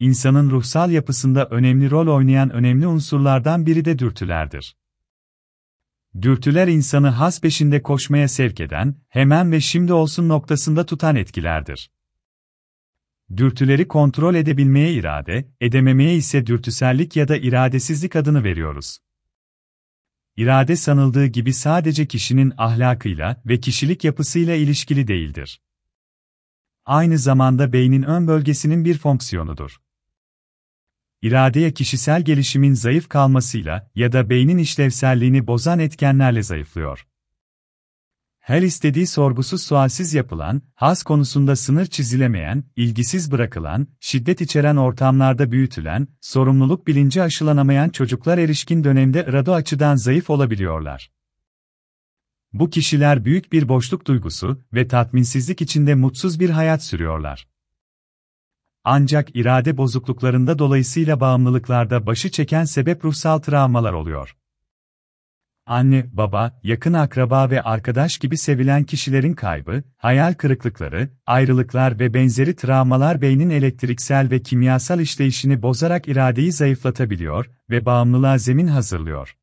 insanın ruhsal yapısında önemli rol oynayan önemli unsurlardan biri de dürtülerdir. Dürtüler insanı has peşinde koşmaya sevk eden, hemen ve şimdi olsun noktasında tutan etkilerdir. Dürtüleri kontrol edebilmeye irade, edememeye ise dürtüsellik ya da iradesizlik adını veriyoruz. İrade sanıldığı gibi sadece kişinin ahlakıyla ve kişilik yapısıyla ilişkili değildir. Aynı zamanda beynin ön bölgesinin bir fonksiyonudur. İradeye kişisel gelişimin zayıf kalmasıyla ya da beynin işlevselliğini bozan etkenlerle zayıflıyor. Her istediği sorgusuz sualsiz yapılan, has konusunda sınır çizilemeyen, ilgisiz bırakılan, şiddet içeren ortamlarda büyütülen, sorumluluk bilinci aşılanamayan çocuklar erişkin dönemde irado açıdan zayıf olabiliyorlar. Bu kişiler büyük bir boşluk duygusu ve tatminsizlik içinde mutsuz bir hayat sürüyorlar. Ancak irade bozukluklarında dolayısıyla bağımlılıklarda başı çeken sebep ruhsal travmalar oluyor. Anne, baba, yakın akraba ve arkadaş gibi sevilen kişilerin kaybı, hayal kırıklıkları, ayrılıklar ve benzeri travmalar beynin elektriksel ve kimyasal işleyişini bozarak iradeyi zayıflatabiliyor ve bağımlılığa zemin hazırlıyor.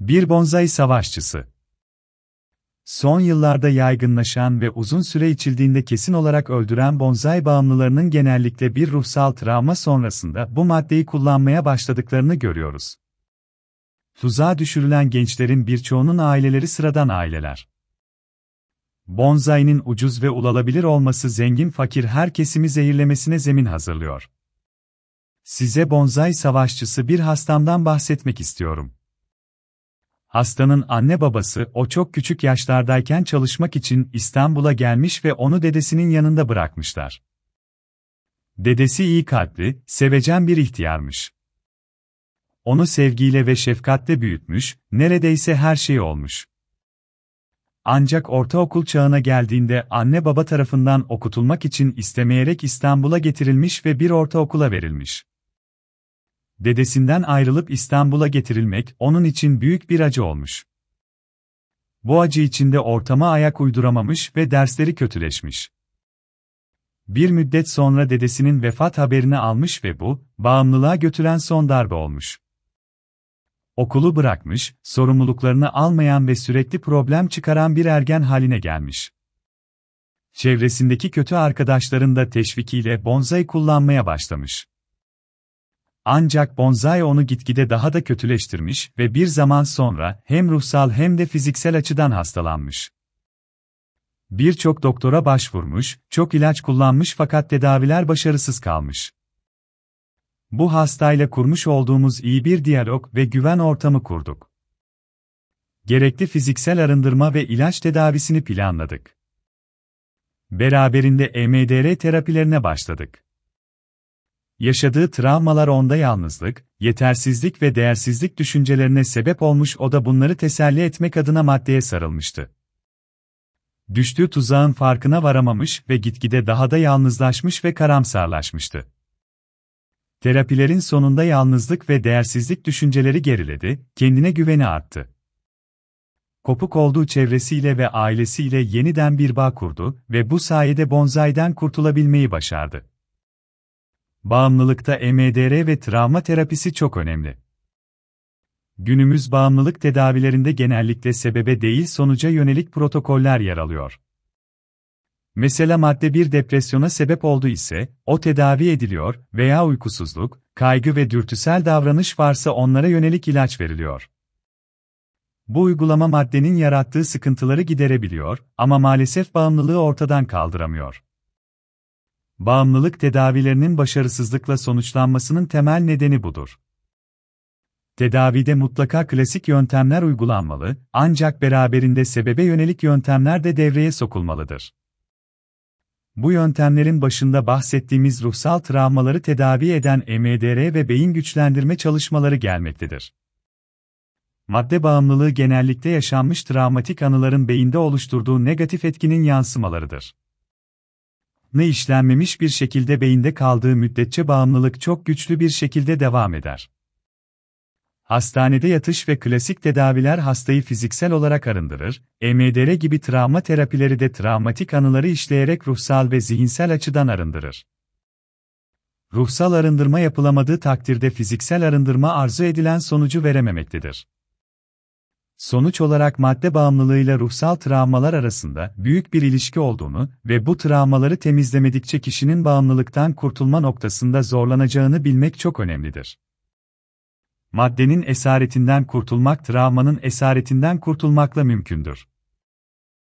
Bir bonsai savaşçısı Son yıllarda yaygınlaşan ve uzun süre içildiğinde kesin olarak öldüren bonsai bağımlılarının genellikle bir ruhsal travma sonrasında bu maddeyi kullanmaya başladıklarını görüyoruz. Tuzağa düşürülen gençlerin birçoğunun aileleri sıradan aileler. Bonsai'nin ucuz ve ulaşılabilir olması zengin fakir her kesimi zehirlemesine zemin hazırlıyor. Size bonsai savaşçısı bir hastamdan bahsetmek istiyorum. Hastanın anne babası o çok küçük yaşlardayken çalışmak için İstanbul'a gelmiş ve onu dedesinin yanında bırakmışlar. Dedesi iyi kalpli, sevecen bir ihtiyarmış. Onu sevgiyle ve şefkatle büyütmüş, neredeyse her şey olmuş. Ancak ortaokul çağına geldiğinde anne baba tarafından okutulmak için istemeyerek İstanbul'a getirilmiş ve bir ortaokula verilmiş. Dedesinden ayrılıp İstanbul'a getirilmek onun için büyük bir acı olmuş. Bu acı içinde ortama ayak uyduramamış ve dersleri kötüleşmiş. Bir müddet sonra dedesinin vefat haberini almış ve bu, bağımlılığa götüren son darbe olmuş. Okulu bırakmış, sorumluluklarını almayan ve sürekli problem çıkaran bir ergen haline gelmiş. Çevresindeki kötü arkadaşların da teşvikiyle bonsai kullanmaya başlamış. Ancak bonsai onu gitgide daha da kötüleştirmiş ve bir zaman sonra hem ruhsal hem de fiziksel açıdan hastalanmış. Birçok doktora başvurmuş, çok ilaç kullanmış fakat tedaviler başarısız kalmış. Bu hastayla kurmuş olduğumuz iyi bir diyalog ve güven ortamı kurduk. Gerekli fiziksel arındırma ve ilaç tedavisini planladık. Beraberinde EMDR terapilerine başladık. Yaşadığı travmalar onda yalnızlık, yetersizlik ve değersizlik düşüncelerine sebep olmuş o da bunları teselli etmek adına maddeye sarılmıştı. Düştüğü tuzağın farkına varamamış ve gitgide daha da yalnızlaşmış ve karamsarlaşmıştı. Terapilerin sonunda yalnızlık ve değersizlik düşünceleri geriledi, kendine güveni arttı. Kopuk olduğu çevresiyle ve ailesiyle yeniden bir bağ kurdu ve bu sayede bonzayden kurtulabilmeyi başardı. Bağımlılıkta EMDR ve travma terapisi çok önemli. Günümüz bağımlılık tedavilerinde genellikle sebebe değil sonuca yönelik protokoller yer alıyor. Mesela madde bir depresyona sebep oldu ise, o tedavi ediliyor veya uykusuzluk, kaygı ve dürtüsel davranış varsa onlara yönelik ilaç veriliyor. Bu uygulama maddenin yarattığı sıkıntıları giderebiliyor ama maalesef bağımlılığı ortadan kaldıramıyor. Bağımlılık tedavilerinin başarısızlıkla sonuçlanmasının temel nedeni budur. Tedavide mutlaka klasik yöntemler uygulanmalı, ancak beraberinde sebebe yönelik yöntemler de devreye sokulmalıdır. Bu yöntemlerin başında bahsettiğimiz ruhsal travmaları tedavi eden EMDR ve beyin güçlendirme çalışmaları gelmektedir. Madde bağımlılığı genellikle yaşanmış travmatik anıların beyinde oluşturduğu negatif etkinin yansımalarıdır. Ne işlenmemiş bir şekilde beyinde kaldığı müddetçe bağımlılık çok güçlü bir şekilde devam eder. Hastanede yatış ve klasik tedaviler hastayı fiziksel olarak arındırır, EMDR gibi travma terapileri de travmatik anıları işleyerek ruhsal ve zihinsel açıdan arındırır. Ruhsal arındırma yapılamadığı takdirde fiziksel arındırma arzu edilen sonucu verememektedir. Sonuç olarak madde bağımlılığıyla ruhsal travmalar arasında büyük bir ilişki olduğunu ve bu travmaları temizlemedikçe kişinin bağımlılıktan kurtulma noktasında zorlanacağını bilmek çok önemlidir. Maddenin esaretinden kurtulmak travmanın esaretinden kurtulmakla mümkündür.